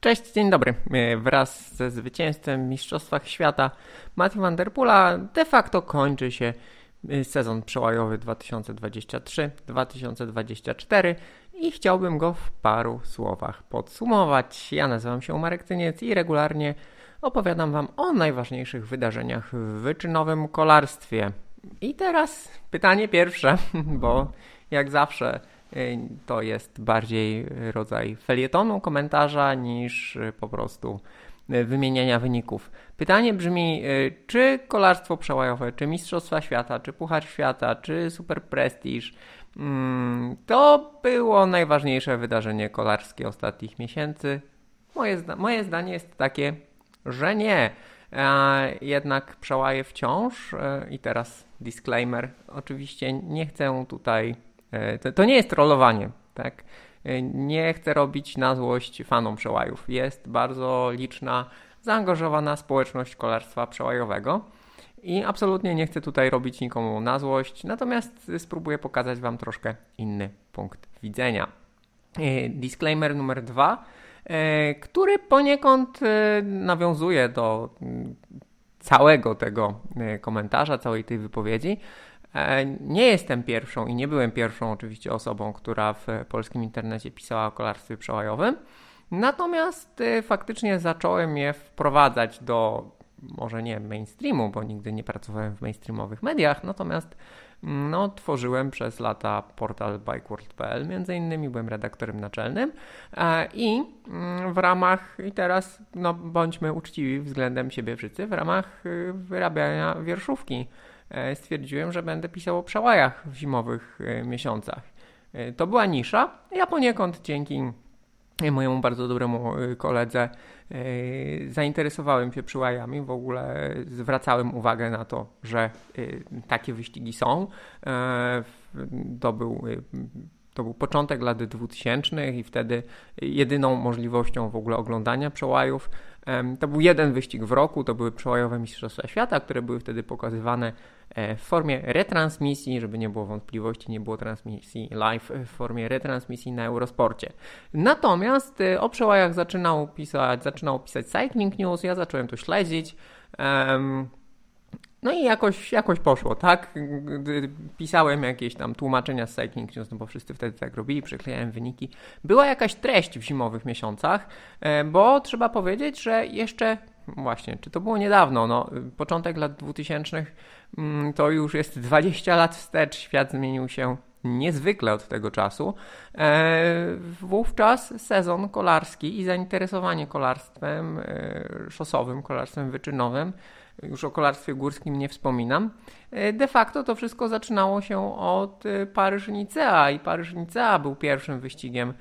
Cześć, dzień dobry. E, wraz ze zwycięzcą w Mistrzostwach Świata Matthew Van Der de facto kończy się e, sezon przełajowy 2023-2024 i chciałbym go w paru słowach podsumować. Ja nazywam się Marek Tyniec i regularnie opowiadam Wam o najważniejszych wydarzeniach w wyczynowym kolarstwie. I teraz pytanie pierwsze, bo jak zawsze to jest bardziej rodzaj felietonu, komentarza niż y, po prostu y, wymieniania wyników. Pytanie brzmi, czy kolarstwo przełajowe, czy Mistrzostwa Świata, czy Puchar Świata, czy Super Prestige mm, to było najważniejsze wydarzenie kolarskie ostatnich miesięcy? Moje, zda moje zdanie jest takie, że nie. jednak przełaje wciąż i teraz disclaimer. Oczywiście nie chcę tutaj to, to nie jest trollowanie, tak? E, nie chcę robić na złość fanom przełajów. Jest bardzo liczna, zaangażowana społeczność kolarstwa przełajowego. I absolutnie nie chcę tutaj robić nikomu na złość, natomiast spróbuję pokazać Wam troszkę inny punkt widzenia. E, disclaimer numer dwa, który poniekąd nawiązuje do mm, całego tego komentarza, całej tej wypowiedzi. E, nie jestem pierwszą i nie byłem pierwszą oczywiście osobą, która w polskim internecie pisała o kolarstwie przełajowym. Natomiast e, faktycznie zacząłem je wprowadzać do, może nie mainstreamu, bo nigdy nie pracowałem w mainstreamowych mediach, natomiast no, tworzyłem przez lata portal bikeworld.pl, między innymi byłem redaktorem naczelnym e, i mm, w ramach, i teraz no, bądźmy uczciwi względem siebie wszyscy, w ramach wyrabiania wierszówki stwierdziłem, że będę pisał o przełajach w zimowych e, miesiącach. E, to była nisza. Ja poniekąd dzięki mojemu bardzo dobremu koledze zainteresowałem się przełajami. W ogóle zwracałem uwagę na to, że takie wyścigi są. To był to był początek lat 2000 i wtedy jedyną możliwością w ogóle oglądania przełajów to był jeden wyścig w roku, to były przełajowe Mistrzostwa Świata, które były wtedy pokazywane e, w formie retransmisji, żeby nie było wątpliwości, nie było transmisji live w formie retransmisji na Eurosporcie. Natomiast e, o przełajach zaczynał pisać, zaczynał pisać Cycling News, ja zacząłem to śledzić. No i jakoś, jakoś poszło, tak? Pisałem jakieś tam tłumaczenia z Cycling News, no bo wszyscy wtedy tak robili, przyklejałem wyniki. Była jakaś treść w zimowych miesiącach, e, bo trzeba powiedzieć, że jeszcze właśnie, czy to było niedawno, no, początek lat 2000 mm, to już jest 20 lat wstecz, świat zmienił się niezwykle od tego czasu. E, wówczas sezon kolarski i zainteresowanie kolarstwem e, szosowym, kolarstwem wyczynowym już o kolarstwie górskim nie wspominam. E, de facto to wszystko zaczynało się od e, Paryż-Nicea i Paryż-Nicea był pierwszym wyścigiem,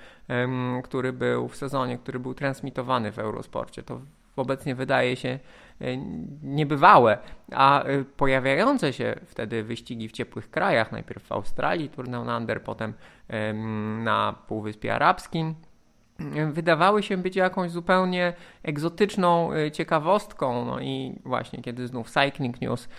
który był w sezonie, który był transmitowany w Eurosporcie. To obecnie wydaje się e, niebywałe, a pojawiające się wtedy wyścigi w ciepłych krajach, najpierw w Australii, Tour Down Under, potem na Półwyspie Arabskim, wydawały się być jakąś zupełnie egzotyczną y, ciekawostką. No i właśnie kiedy znów Cycling News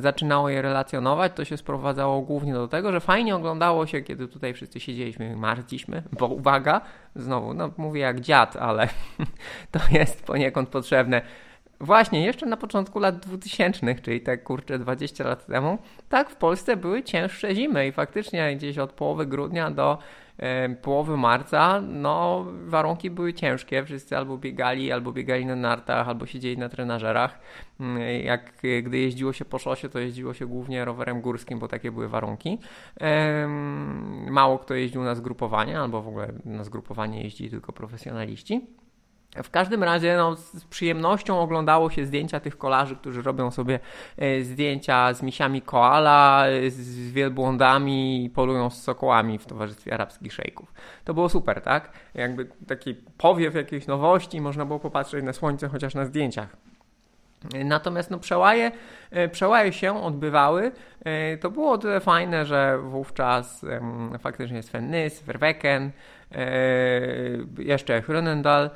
zaczynało je relacjonować, to się sprowadzało głównie do tego, że fajnie oglądało się, kiedy tutaj wszyscy siedzieliśmy i martwiliśmy, bo uwaga, znowu, no mówię jak dziad, ale to jest poniekąd potrzebne. Właśnie, jeszcze na początku lat 2000, czyli tak kurczę 20 lat temu, tak w Polsce były cięższe zimy i faktycznie gdzieś od połowy grudnia do połowy marca, no warunki były ciężkie, wszyscy albo biegali, albo biegali na nartach, albo siedzieli na trenażerach. Mm, jak gdy jeździło się po szosie, to jeździło się głównie rowerem górskim, bo takie były warunki. Mało kto jeździł na zgrupowania, albo w ogóle na zgrupowanie jeździli tylko profesjonaliści. W każdym razie no, z przyjemnością oglądało się zdjęcia tych kolarzy, którzy robią sobie e, zdjęcia z misiami koala, z wielbłądami i polują z sokołami w towarzystwie arabskich szejków. To było super, tak? Jakby taki powiew jakiejś nowości, można było popatrzeć na słońce chociaż na zdjęciach. Natomiast no, przełaje, e, przełaje się odbywały. E, to było o tyle fajne, że wówczas faktycznie Sven Nys, e, jeszcze Hrunendal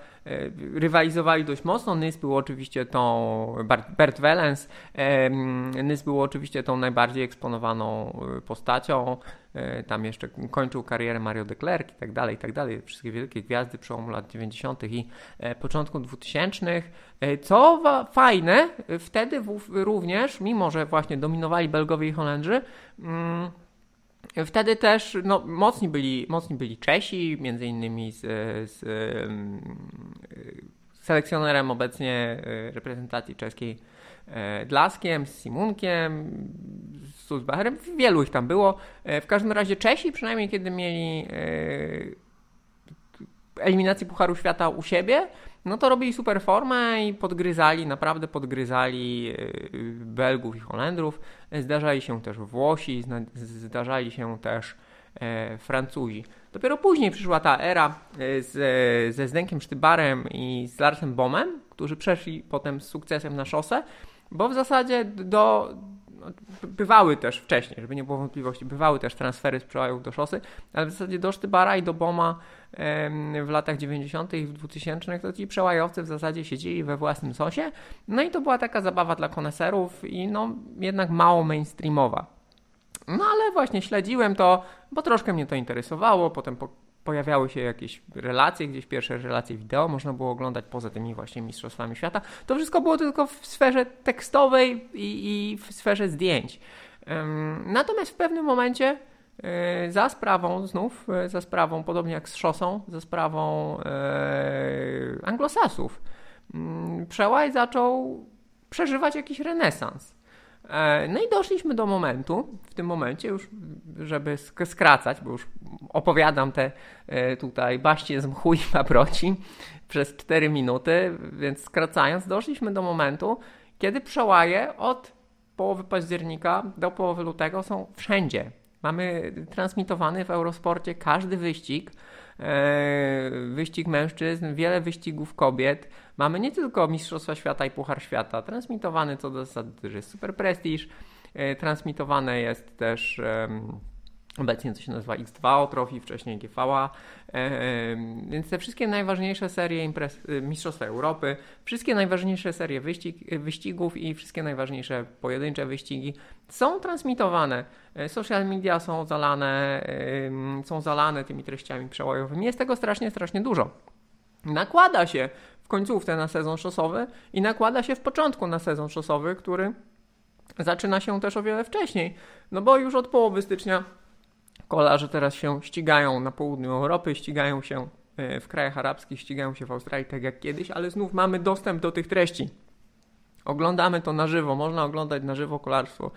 rywalizowali dość mocno. Nys był oczywiście tą, Bert Wellens, Nys był oczywiście tą najbardziej eksponowaną postacią. Tam jeszcze kończył karierę Mario de Klerk i tak dalej, i tak dalej. Wszystkie wielkie gwiazdy przełomu lat 90. i początku 2000. Co fajne, wtedy również, mimo że właśnie dominowali Belgowie i Holendrzy, mm, Wtedy też no, mocni, byli, mocni byli Czesi, między innymi z, z selekcjonerem obecnie e, reprezentacji czeskiej e, Dlaskiem, z Simunkiem, z Sulzbacherem. Wielu ich tam było. E, w każdym razie Czesi, przynajmniej kiedy mieli eliminację Pucharu Świata u siebie, no to robili super formę i podgryzali, naprawdę podgryzali y, Belgów i Holendrów. Zdarzali się też Włosi, zdarzali się też e, Francuzi. Dopiero później przyszła ta era e, z, ze Zdenkiem Sztybarem i z Larsem Bomem, którzy przeszli potem z sukcesem na szosę, bo w zasadzie do, no, bywały też wcześniej, żeby nie było wątpliwości, bywały też transfery z przełajów do szosy, ale w zasadzie do Sztybara i do Boma w latach 90. i w 2000 to ci przełajowcy w zasadzie siedzieli we własnym sosie. No i to była taka zabawa dla koneserów i no jednak mało mainstreamowa. No ale właśnie śledziłem to, bo troszkę mnie to interesowało, potem po, pojawiały się jakieś relacje, gdzieś pierwsze relacje wideo można było oglądać poza tymi właśnie mistrzostwami świata. To wszystko było tylko w sferze tekstowej i, i w sferze zdjęć. Natomiast w pewnym momencie E, za sprawą, znów, e, za sprawą, podobnie jak z szosą, za sprawą e, anglosasów, mm, przełaj zaczął przeżywać jakiś renesans. E, no i doszliśmy do momentu, w tym momencie już, żeby skracać, bo już opowiadam te tutaj baście z mchu i paproci przez 4 minuty, więc skracając, doszliśmy do momentu, kiedy przełaje od połowy października do połowy lutego są wszędzie Mamy transmitowany w Eurosporcie każdy wyścig, e, wyścig mężczyzn, wiele wyścigów kobiet. Mamy nie tylko Mistrzostwa Świata i Puchar Świata, transmitowany co do zasady, że jest super prestiż, e, transmitowane jest też Obecnie to się nazywa X2 Trophy, wcześniej GVA. Więc te wszystkie najważniejsze serie imprez, y, Mistrzostwa Europy, wszystkie najważniejsze serie wyścig, wyścigów i wszystkie najważniejsze pojedyncze wyścigi są transmitowane. E, social media są zalane, są zalane tymi treściami przełajowymi. Jest tego strasznie, strasznie dużo. Nakłada się końcówce na sezon szosowy i nakłada się w początku na sezon szosowy, który zaczyna się też o wiele wcześniej. No bo już od połowy stycznia Kolarze teraz się ścigają na południu Europy, ścigają się e, w krajach arabskich, ścigają się w Australii, tak jak kiedyś, ale znów mamy dostęp do tych treści. Oglądamy to na żywo, można oglądać na żywo kolarstwo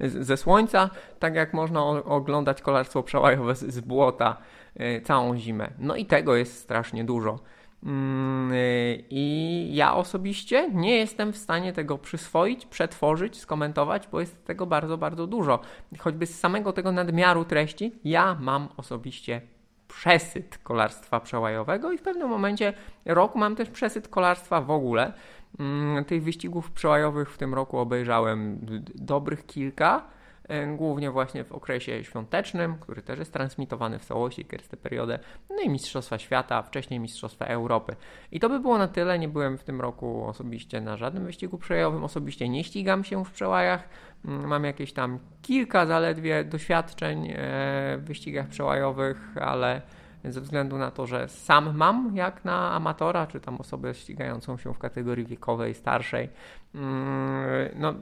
ze słońca, tak jak można oglądać kolarstwo przełajowe z błota e, całą zimę. No i tego jest strasznie dużo. Mm, y, I ja osobiście nie jestem w stanie tego przyswoić, przetworzyć, skomentować, bo jest tego bardzo, bardzo dużo. Choćby z samego tego nadmiaru treści, ja mam osobiście przesyt kolarstwa przełajowego i w pewnym momencie roku mam też przesyt kolarstwa w ogóle. Mm, tych wyścigów przełajowych w tym roku obejrzałem dobrych kilka głównie właśnie w okresie świątecznym, który też jest transmitowany w całości, tę periodę, no i Mistrzostwa Świata, wcześniej Mistrzostwa Europy. I to by było na tyle, nie byłem w tym roku osobiście na żadnym wyścigu przełajowym, osobiście nie ścigam się w przełajach, mm, mam jakieś tam kilka zaledwie doświadczeń e, w wyścigach przełajowych, ale ze względu na to, że sam mam jak na amatora, czy tam osobę ścigającą się w kategorii wiekowej starszej, mm, no,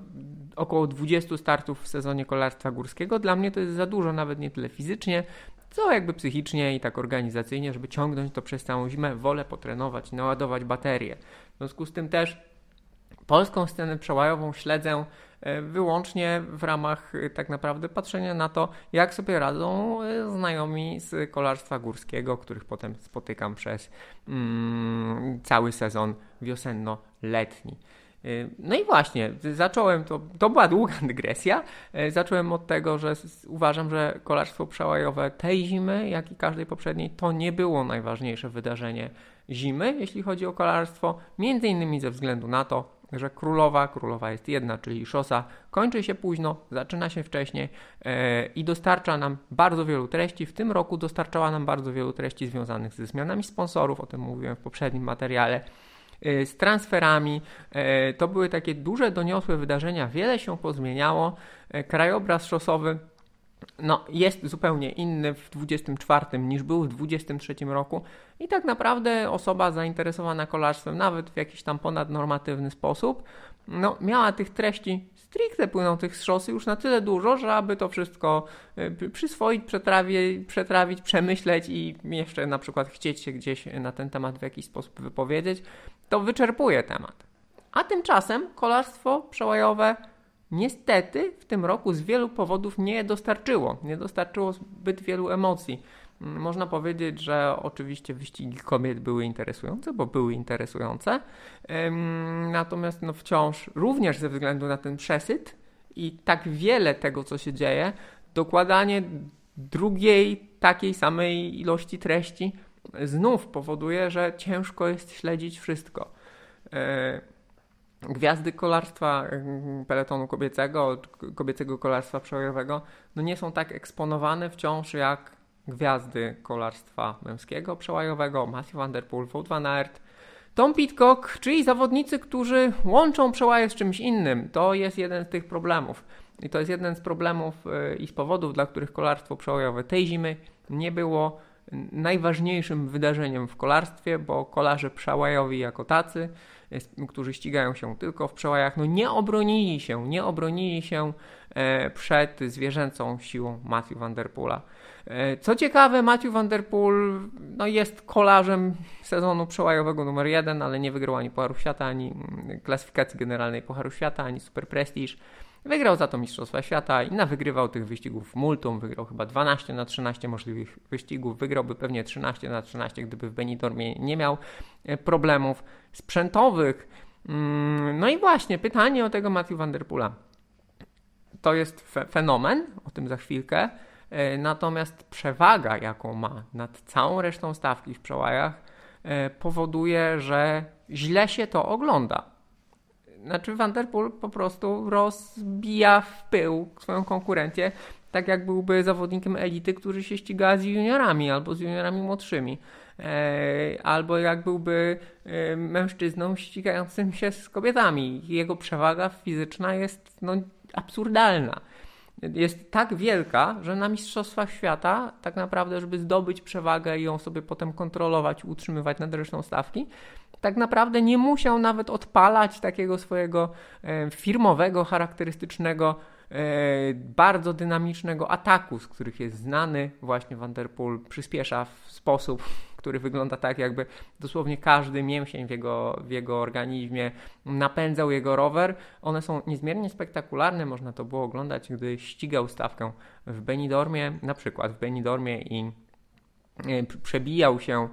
około 20 startów w sezonie kolarstwa górskiego. Dla mnie to jest za dużo, nawet nie tyle fizycznie, co jakby psychicznie i tak organizacyjnie, żeby ciągnąć to przez całą zimę. Wolę potrenować, naładować baterię. W związku z tym też polską scenę przełajową śledzę wyłącznie w ramach e, tak naprawdę patrzenia na to, jak sobie radzą e, znajomi z kolarstwa górskiego, których potem spotykam przez mm, cały sezon wiosenno-letni. No i właśnie, zacząłem to, to była długa dygresja. Zacząłem od tego, że uważam, że kolarstwo przełajowe tej zimy, jak i każdej poprzedniej, to nie było najważniejsze wydarzenie zimy, jeśli chodzi o kolarstwo, między innymi ze względu na to, że królowa, królowa jest jedna, czyli szosa, kończy się późno, zaczyna się wcześniej e, i dostarcza nam bardzo wielu treści. W tym roku dostarczała nam bardzo wielu treści związanych ze zmianami sponsorów, o tym mówiłem w poprzednim materiale e, z transferami. E, to były takie duże, doniosłe wydarzenia, wiele się pozmieniało. Krajobraz szosowy no, jest zupełnie inny w 24 niż był w 23 roku i tak naprawdę osoba zainteresowana kolarstwem nawet w jakiś tam ponadnormatywny sposób no, miała tych treści stricte płynących z szosy już na tyle dużo, że aby to wszystko y, przyswoić, przetrawić, przetrawić, przemyśleć i jeszcze na przykład chcieć się gdzieś na ten temat w jakiś sposób wypowiedzieć, to wyczerpuje temat. A tymczasem kolarstwo przełajowe niestety w tym roku z wielu powodów nie dostarczyło. Nie dostarczyło zbyt wielu emocji. Mm, można powiedzieć, że oczywiście wyścigi kobiet były interesujące, bo były interesujące. Natomiast no wciąż, również ze względu na ten przesyt i tak wiele tego, co się dzieje, dokładanie drugiej takiej samej ilości treści znów powoduje, że ciężko jest śledzić wszystko. E, gwiazdy kolarstwa peletonu kobiecego, kobiecego kolarstwa przełajowego, no nie są tak eksponowane wciąż jak gwiazdy kolarstwa męskiego przełajowego, Matthew Van Der Poel, Wout van Aert, Tom Pitcock, czyli zawodnicy, którzy łączą przełaje z czymś innym. To jest jeden z tych problemów. I to jest jeden z problemów y, i z powodów, dla których kolarstwo przełajowe tej zimy nie było najważniejszym wydarzeniem w kolarstwie, bo kolarze przełajowi jako tacy którzy ścigają się tylko w przełajach, no nie obronili się, nie obronili się e, przed zwierzęcą siłą Matthew Van Der Poola. E, co ciekawe, Matthew Van Der Poel no jest kolarzem sezonu przełajowego numer jeden, ale nie wygrał ani Pucharu Świata, ani mm, klasyfikacji generalnej Pucharu Świata, ani Super Prestige. Wygrał za to Mistrzostwa Świata i wygrywał tych wyścigów multum. Wygrał chyba 12 na 13 możliwych wyścigów. Wygrałby pewnie 13 na 13, gdyby w Benidormie nie miał e, problemów sprzętowych. Mm, no i właśnie pytanie o tego Matthew Van Der Poola. To jest fe fenomen, o tym za chwilkę. E, natomiast przewaga, jaką ma nad całą resztą stawki w przełajach, e, powoduje, że źle się to ogląda znaczy Van Der Poel po prostu rozbija w pył swoją konkurencję, tak jak byłby zawodnikiem elity, który się ściga z juniorami albo z juniorami młodszymi. E, albo jak byłby e, mężczyzną ścigającym się z kobietami. Jego przewaga fizyczna jest no, absurdalna. Jest tak wielka, że na Mistrzostwach Świata, tak naprawdę, żeby zdobyć przewagę i ją sobie potem kontrolować, utrzymywać nad resztą stawki, tak naprawdę nie musiał nawet odpalać takiego swojego e, firmowego, charakterystycznego, e, bardzo dynamicznego ataku, z których jest znany. Właśnie Vanderpool przyspiesza w sposób, który wygląda tak, jakby dosłownie każdy mięsień w jego, w jego organizmie napędzał jego rower. One są niezmiernie spektakularne, można to było oglądać, gdy ścigał stawkę w Benidormie, na przykład w Benidormie i e, przebijał się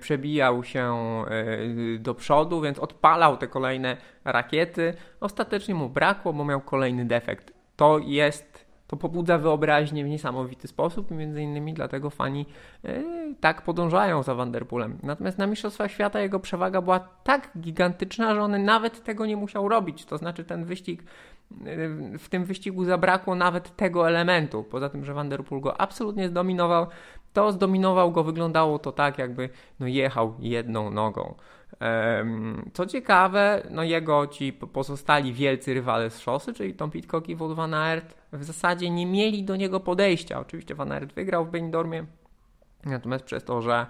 przebijał się e, do przodu, więc odpalał te kolejne rakiety. Ostatecznie mu brakło, bo miał kolejny defekt. To jest, to pobudza wyobraźnię w niesamowity sposób między innymi dlatego fani e, tak podążają za Vanderpoolem. Natomiast na Mistrzostwach Świata jego przewaga była tak gigantyczna, że on nawet tego nie musiał robić. To znaczy ten wyścig w tym wyścigu zabrakło nawet tego elementu. Poza tym, że Vanderpool go absolutnie zdominował, to zdominował go, wyglądało to tak, jakby no, jechał jedną nogą. Co ciekawe, no jego ci pozostali wielcy rywale z szosy, czyli Tom Pitcock i Wout van Aert, w zasadzie nie mieli do niego podejścia. Oczywiście van Aert wygrał w Benidormie, natomiast przez to, że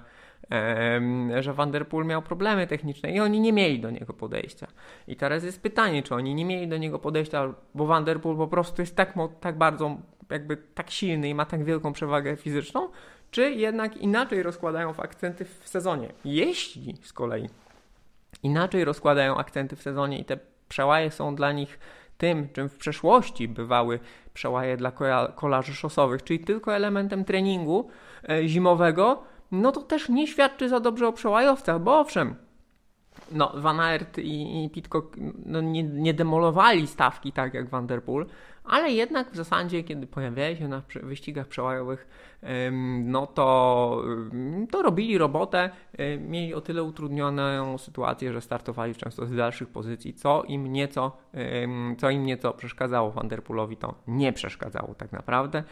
że Van Der Poel miał problemy techniczne i oni nie mieli do niego podejścia. I teraz jest pytanie, czy oni nie mieli do niego podejścia, bo Van Der Poel po prostu jest tak, tak bardzo, jakby tak silny i ma tak wielką przewagę fizyczną, czy jednak inaczej rozkładają akcenty w sezonie. Jeśli z kolei inaczej rozkładają akcenty w sezonie i te przełaje są dla nich tym, czym w przeszłości bywały przełaje dla kolarzy szosowych, czyli tylko elementem treningu e, zimowego, no to też nie świadczy za dobrze o przełajowcach, bo owszem, no, Van Aert i, i Pitcock no, nie, nie demolowali stawki tak jak Van Der Poel, ale jednak w zasadzie, kiedy pojawiali się na wyścigach przełajowych, no to, to robili robotę, mieli o tyle utrudnioną sytuację, że startowali często z dalszych pozycji, co im nieco, co im nieco przeszkadzało. Vanderpoolowi, to nie przeszkadzało tak naprawdę,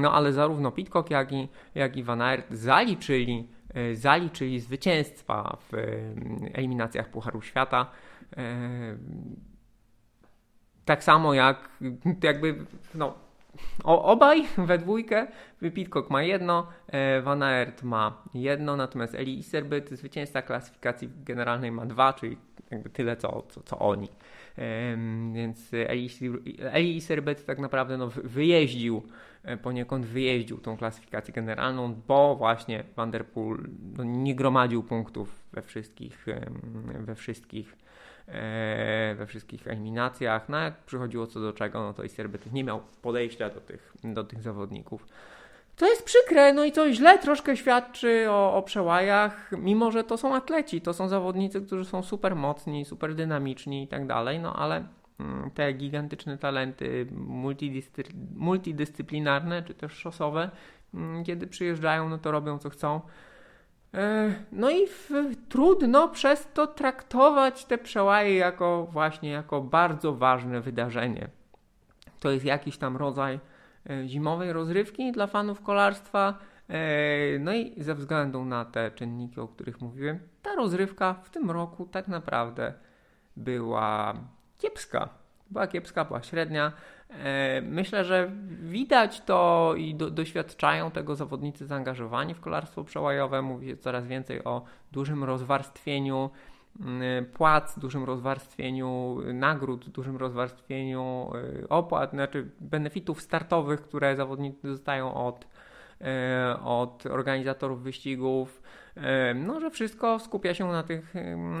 no ale zarówno Pitcock, jak i, jak i Van Aert zaliczyli, e, zaliczyli zwycięstwa w eliminacjach Pucharu Świata, tak samo jak jakby no, obaj we dwójkę. Pitcock ma jedno, e, Van Aert ma jedno, natomiast Eli Iserbyt, zwycięzca klasyfikacji generalnej ma dwa, czyli jakby tyle co, co, co oni. Więc Eli, Iserbyt tak naprawdę no, wyjeździł, e, poniekąd wyjeździł tą klasyfikację generalną, bo właśnie Van Der Poel no, nie gromadził punktów we wszystkich, we wszystkich E, we wszystkich eliminacjach. No jak przychodziło co do czego, no to i Serbyt nie miał podejścia do tych, do tych zawodników. To jest przykre, no i to źle troszkę świadczy o, o przełajach, mimo że to są atleci, to są zawodnicy, którzy są super mocni, super dynamiczni i tak dalej, no ale mm, te gigantyczne talenty multidyscyplinarne czy też szosowe, mm, kiedy przyjeżdżają, no to robią co chcą. E, no i w, trudno przez to traktować te przełaje jako właśnie jako bardzo ważne wydarzenie. To jest jakiś tam rodzaj e, zimowej rozrywki dla fanów kolarstwa. E, no i ze względu na te czynniki, o których mówiłem, ta rozrywka w tym roku tak naprawdę była kiepska. Była kiepska, była średnia. E, myślę, że widać to i do, doświadczają tego zawodnicy zaangażowani w kolarstwo przełajowe. Mówi się coraz więcej o dużym rozwarstwieniu mm, płac, dużym rozwarstwieniu nagród, dużym rozwarstwieniu e, opłat, znaczy benefitów startowych, które zawodnicy dostają od, e, od organizatorów wyścigów. No, że wszystko skupia się na tych,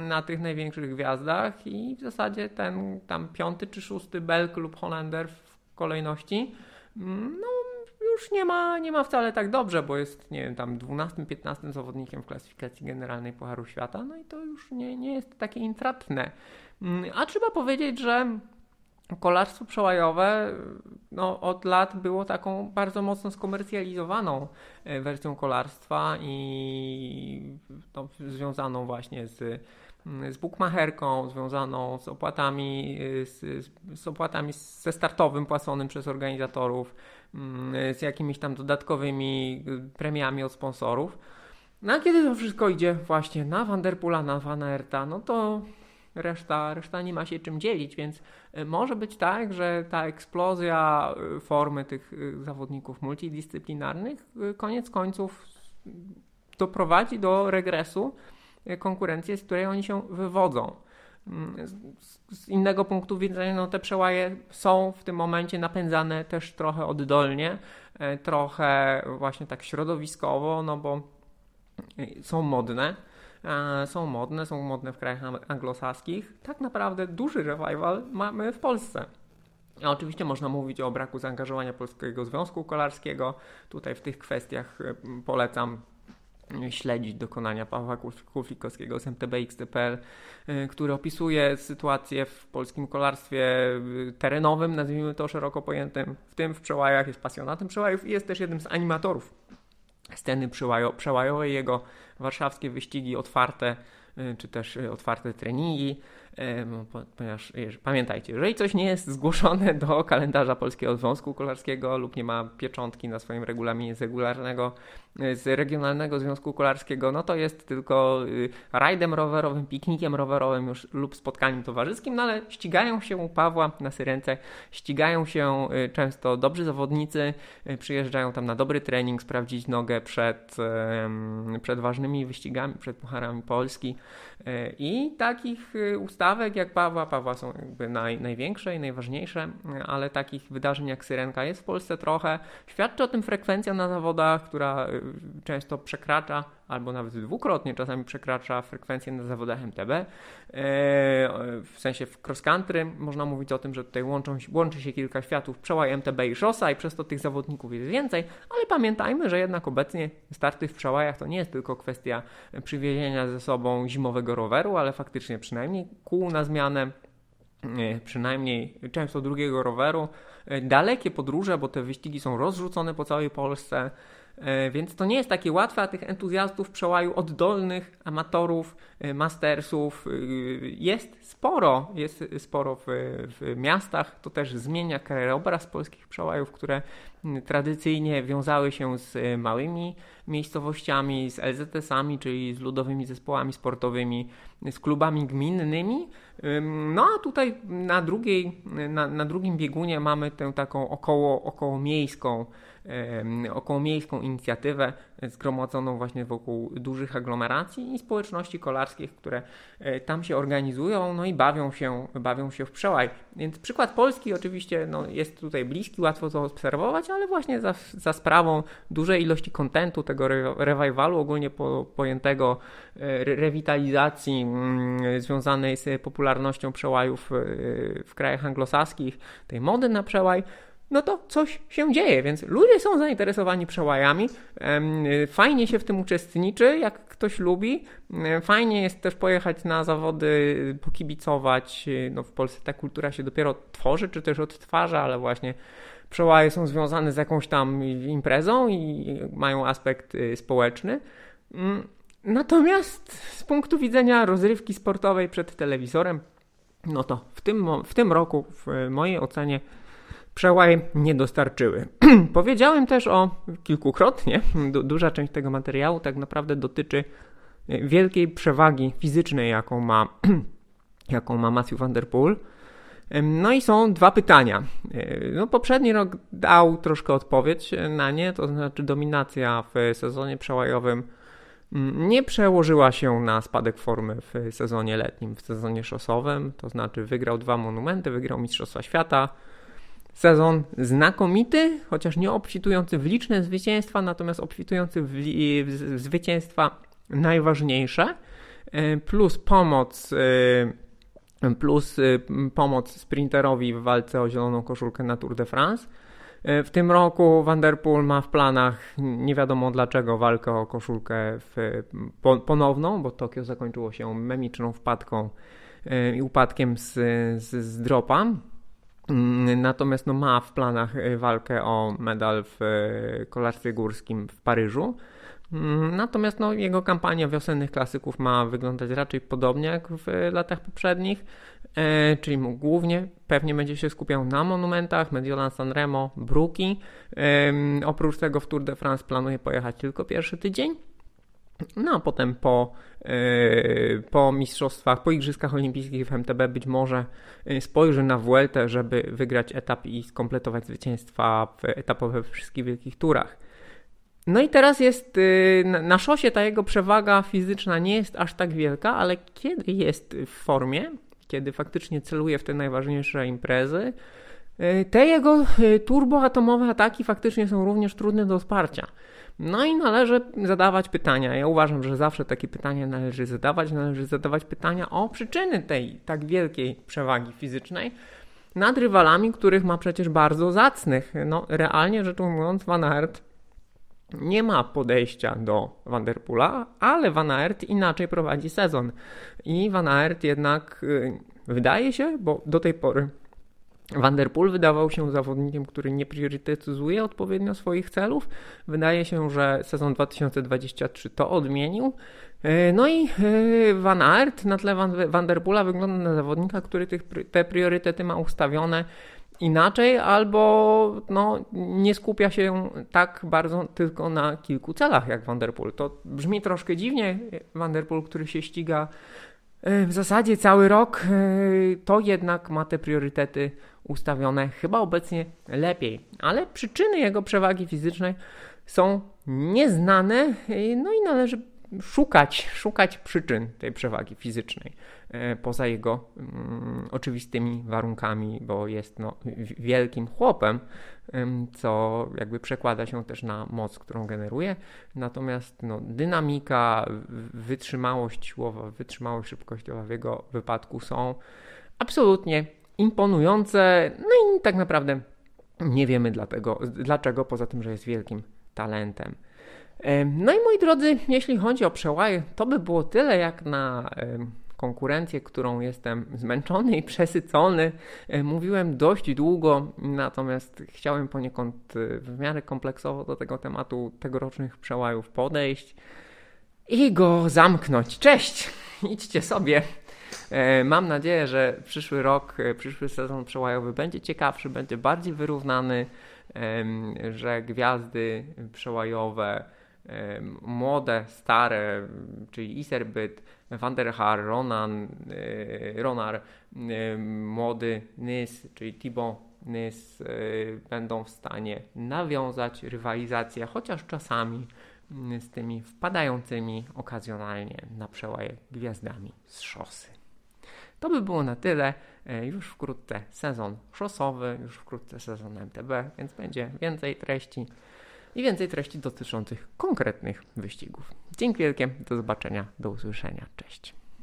na tych największych gwiazdach i w zasadzie ten tam piąty czy szósty Belk lub Holender w kolejności, no już nie ma, nie ma wcale tak dobrze, bo jest, nie wiem, tam 12-15 zawodnikiem w klasyfikacji generalnej Pucharu Świata, no i to już nie, nie jest takie intratne. A trzeba powiedzieć, że kolarstwo przełajowe no, od lat było taką bardzo mocno skomercjalizowaną e, wersją kolarstwa i no, związaną właśnie z, z bookmacherką, związaną z opłatami, z, z opłatami ze startowym płaconym przez organizatorów, mm, z jakimiś tam dodatkowymi premiami od sponsorów. No a kiedy to wszystko idzie właśnie na Vanderpoola, na Van Aerta, no to reszta, reszta nie ma się czym dzielić, więc y, może być tak, że ta eksplozja y, formy tych y, zawodników multidyscyplinarnych koniec końców doprowadzi do regresu konkurencji, z której oni się wywodzą. Mm, z, innego punktu widzenia, no te przełaje są w tym momencie napędzane też trochę oddolnie, trochę właśnie tak środowiskowo, no bo są modne E, są modne, są modne w krajach anglosaskich. Tak naprawdę duży revival mamy w Polsce. A oczywiście można mówić o braku zaangażowania Polskiego Związku Kolarskiego. Tutaj w tych kwestiach e, polecam śledzić dokonania Pawła Kuflikowskiego z MTBX.pl, e, który opisuje sytuację w polskim kolarstwie terenowym, nazwijmy to szeroko pojętym, w tym w przełajach, jest pasjonatem przełajów i jest też jednym z animatorów sceny przełajowej, jego warszawskie wyścigi otwarte, y, czy też y, otwarte treningi ponieważ pamiętajcie, jeżeli coś nie jest zgłoszone do kalendarza Polskiego Związku Kolarskiego lub nie ma pieczątki na swoim regulaminie z regularnego, e, z Regionalnego Związku Kolarskiego, no to jest tylko y, rajdem rowerowym, piknikiem rowerowym już lub spotkaniem towarzyskim, no ale ścigają się u Pawła na Syrence, ścigają się często dobrzy zawodnicy, przyjeżdżają tam na dobry trening, sprawdzić nogę przed, przed ważnymi wyścigami, przed Pucharami Polski e, i takich ustaw stawek jak Pawła. Pawła są jakby naj, największe i najważniejsze, ale takich wydarzeń jak Syrenka jest w Polsce trochę. Świadczy o tym frekwencja na zawodach, która y, często przekracza albo nawet dwukrotnie czasami przekracza frekwencję na zawodach MTB. E, w sensie w cross country można mówić o tym, że tutaj łączą, łączy się kilka światów, przełaj MTB i szosa i przez to tych zawodników jest więcej, ale pamiętajmy, że jednak obecnie starty w przełajach to nie jest tylko kwestia przywiezienia ze sobą zimowego roweru, ale faktycznie przynajmniej kół na zmianę, przynajmniej często drugiego roweru, dalekie podróże, bo te wyścigi są rozrzucone po całej Polsce, E, więc to nie jest takie łatwe, a tych entuzjastów przełaju oddolnych, amatorów, e, mastersów e, jest sporo. Jest sporo w, w miastach. To też zmienia krajobraz polskich przełajów, które tradycyjnie wiązały się z małymi miejscowościami, z LZS-ami, czyli z ludowymi zespołami sportowymi, z klubami gminnymi. No a tutaj na, drugiej, na, na drugim biegunie mamy tę taką około, około miejską okołomiejską inicjatywę zgromadzoną właśnie wokół dużych aglomeracji i społeczności kolarskich, które e, tam się organizują no i bawią się, bawią się w przełaj. Więc przykład Polski oczywiście no, jest tutaj bliski, łatwo to obserwować, ale właśnie za, za sprawą dużej ilości kontentu, tego revivalu ogólnie po, pojętego e, rewitalizacji mm, związanej z popularnością przełajów e, w krajach anglosaskich, tej mody na przełaj, no to coś się dzieje, więc ludzie są zainteresowani przełajami. Fajnie się w tym uczestniczy, jak ktoś lubi. Fajnie jest też pojechać na zawody, pokibicować. No w Polsce ta kultura się dopiero tworzy, czy też odtwarza, ale właśnie przełaje są związane z jakąś tam imprezą i mają aspekt y, społeczny. Mm, natomiast z punktu widzenia rozrywki sportowej przed telewizorem, no to w tym, w tym roku, w mojej ocenie, przełaj nie dostarczyły. Powiedziałem też o kilkukrotnie, du duża część tego materiału tak naprawdę dotyczy e, wielkiej przewagi fizycznej, jaką ma, jaką ma Matthew Van Der Poel. No i są dwa pytania. E, no, poprzedni rok dał troszkę odpowiedź na nie, to znaczy dominacja w sezonie przełajowym mm, nie przełożyła się na spadek formy w sezonie letnim, w sezonie szosowym, to znaczy wygrał dwa monumenty, wygrał Mistrzostwa Świata, Sezon znakomity, chociaż nie obfitujący w liczne zwycięstwa, natomiast obfitujący w, w zwycięstwa najważniejsze, e, plus pomoc e, plus e, pomoc sprinterowi w walce o zieloną koszulkę na Tour de France. W tym roku Vanderpool ma w planach, nie wiadomo dlaczego, walkę o koszulkę w, ponowną, bo Tokio zakończyło się memiczną wpadką i upadkiem z, z, z dropa. Mm, natomiast no, ma w planach y, walkę o medal w y, kolarstwie górskim w Paryżu. Mm, natomiast no, jego kampania wiosennych klasyków ma wyglądać raczej podobnie jak w latach poprzednich, e, czyli głównie pewnie będzie się skupiał na monumentach Mediolan Sanremo, Bruki. E, oprócz tego w Tour de France planuje pojechać tylko pierwszy tydzień. No a potem po, yy, po mistrzostwach, po Igrzyskach Olimpijskich w MTB być może e, spojrzy na Vueltę, żeby wygrać etap i skompletować zwycięstwa etapowe we wszystkich wielkich turach. No i teraz jest yy, na szosie ta jego przewaga fizyczna nie jest aż tak wielka, ale kiedy jest w formie, kiedy faktycznie celuje w te najważniejsze imprezy, te jego turboatomowe ataki faktycznie są również trudne do wsparcia. No i należy zadawać pytania. Ja uważam, że zawsze takie pytania należy zadawać. Należy zadawać pytania o przyczyny tej tak wielkiej przewagi fizycznej nad rywalami, których ma przecież bardzo zacnych. No, realnie rzecz ujmując, Van Aert nie ma podejścia do Vanderpoola, ale Van Aert inaczej prowadzi sezon. I Van Aert jednak yy, wydaje się, bo do tej pory Vanderpool wydawał się zawodnikiem, który nie priorytetyzuje odpowiednio swoich celów. Wydaje się, że sezon 2023 to odmienił. E, no i e, Van Aert na tle Vanderpoola wygląda na zawodnika, który tych, te priorytety ma ustawione inaczej, albo no, nie skupia się tak bardzo tylko na kilku celach jak Vanderpool. To brzmi troszkę dziwnie. Vanderpool, który się ściga w zasadzie cały rok, to jednak ma te priorytety ustawione chyba obecnie lepiej, ale przyczyny jego przewagi fizycznej są nieznane, no i należy szukać, szukać przyczyn tej przewagi fizycznej poza jego um, oczywistymi warunkami, bo jest no, wielkim chłopem, co jakby przekłada się też na moc, którą generuje. Natomiast no, dynamika, wytrzymałość siłowa, wytrzymałość szybkościowa w jego wypadku są absolutnie imponujące. No i tak naprawdę nie wiemy dlatego, dlaczego, poza tym, że jest wielkim talentem. No i moi drodzy, jeśli chodzi o przełaje, to by było tyle jak na konkurencję, którą jestem zmęczony i przesycony. Mówiłem dość długo, natomiast chciałem poniekąd w miarę kompleksowo do tego tematu tegorocznych przełajów podejść i go zamknąć. Cześć! Idźcie sobie. Mam nadzieję, że przyszły rok, przyszły sezon przełajowy będzie ciekawszy, będzie bardziej wyrównany, że gwiazdy przełajowe młode, stare, czyli Iserbyt, Van der Haar, Ronan, e, Ronar, młody Nys, czyli Thibaut Nys e, będą w stanie nawiązać rywalizację, chociaż czasami z tymi wpadającymi okazjonalnie na przełaje gwiazdami z szosy. To by było na tyle. E, już wkrótce sezon szosowy, już wkrótce sezon MTB, więc będzie więcej treści i więcej treści dotyczących konkretnych wyścigów. Dzięki wielkie, do zobaczenia, do usłyszenia, cześć.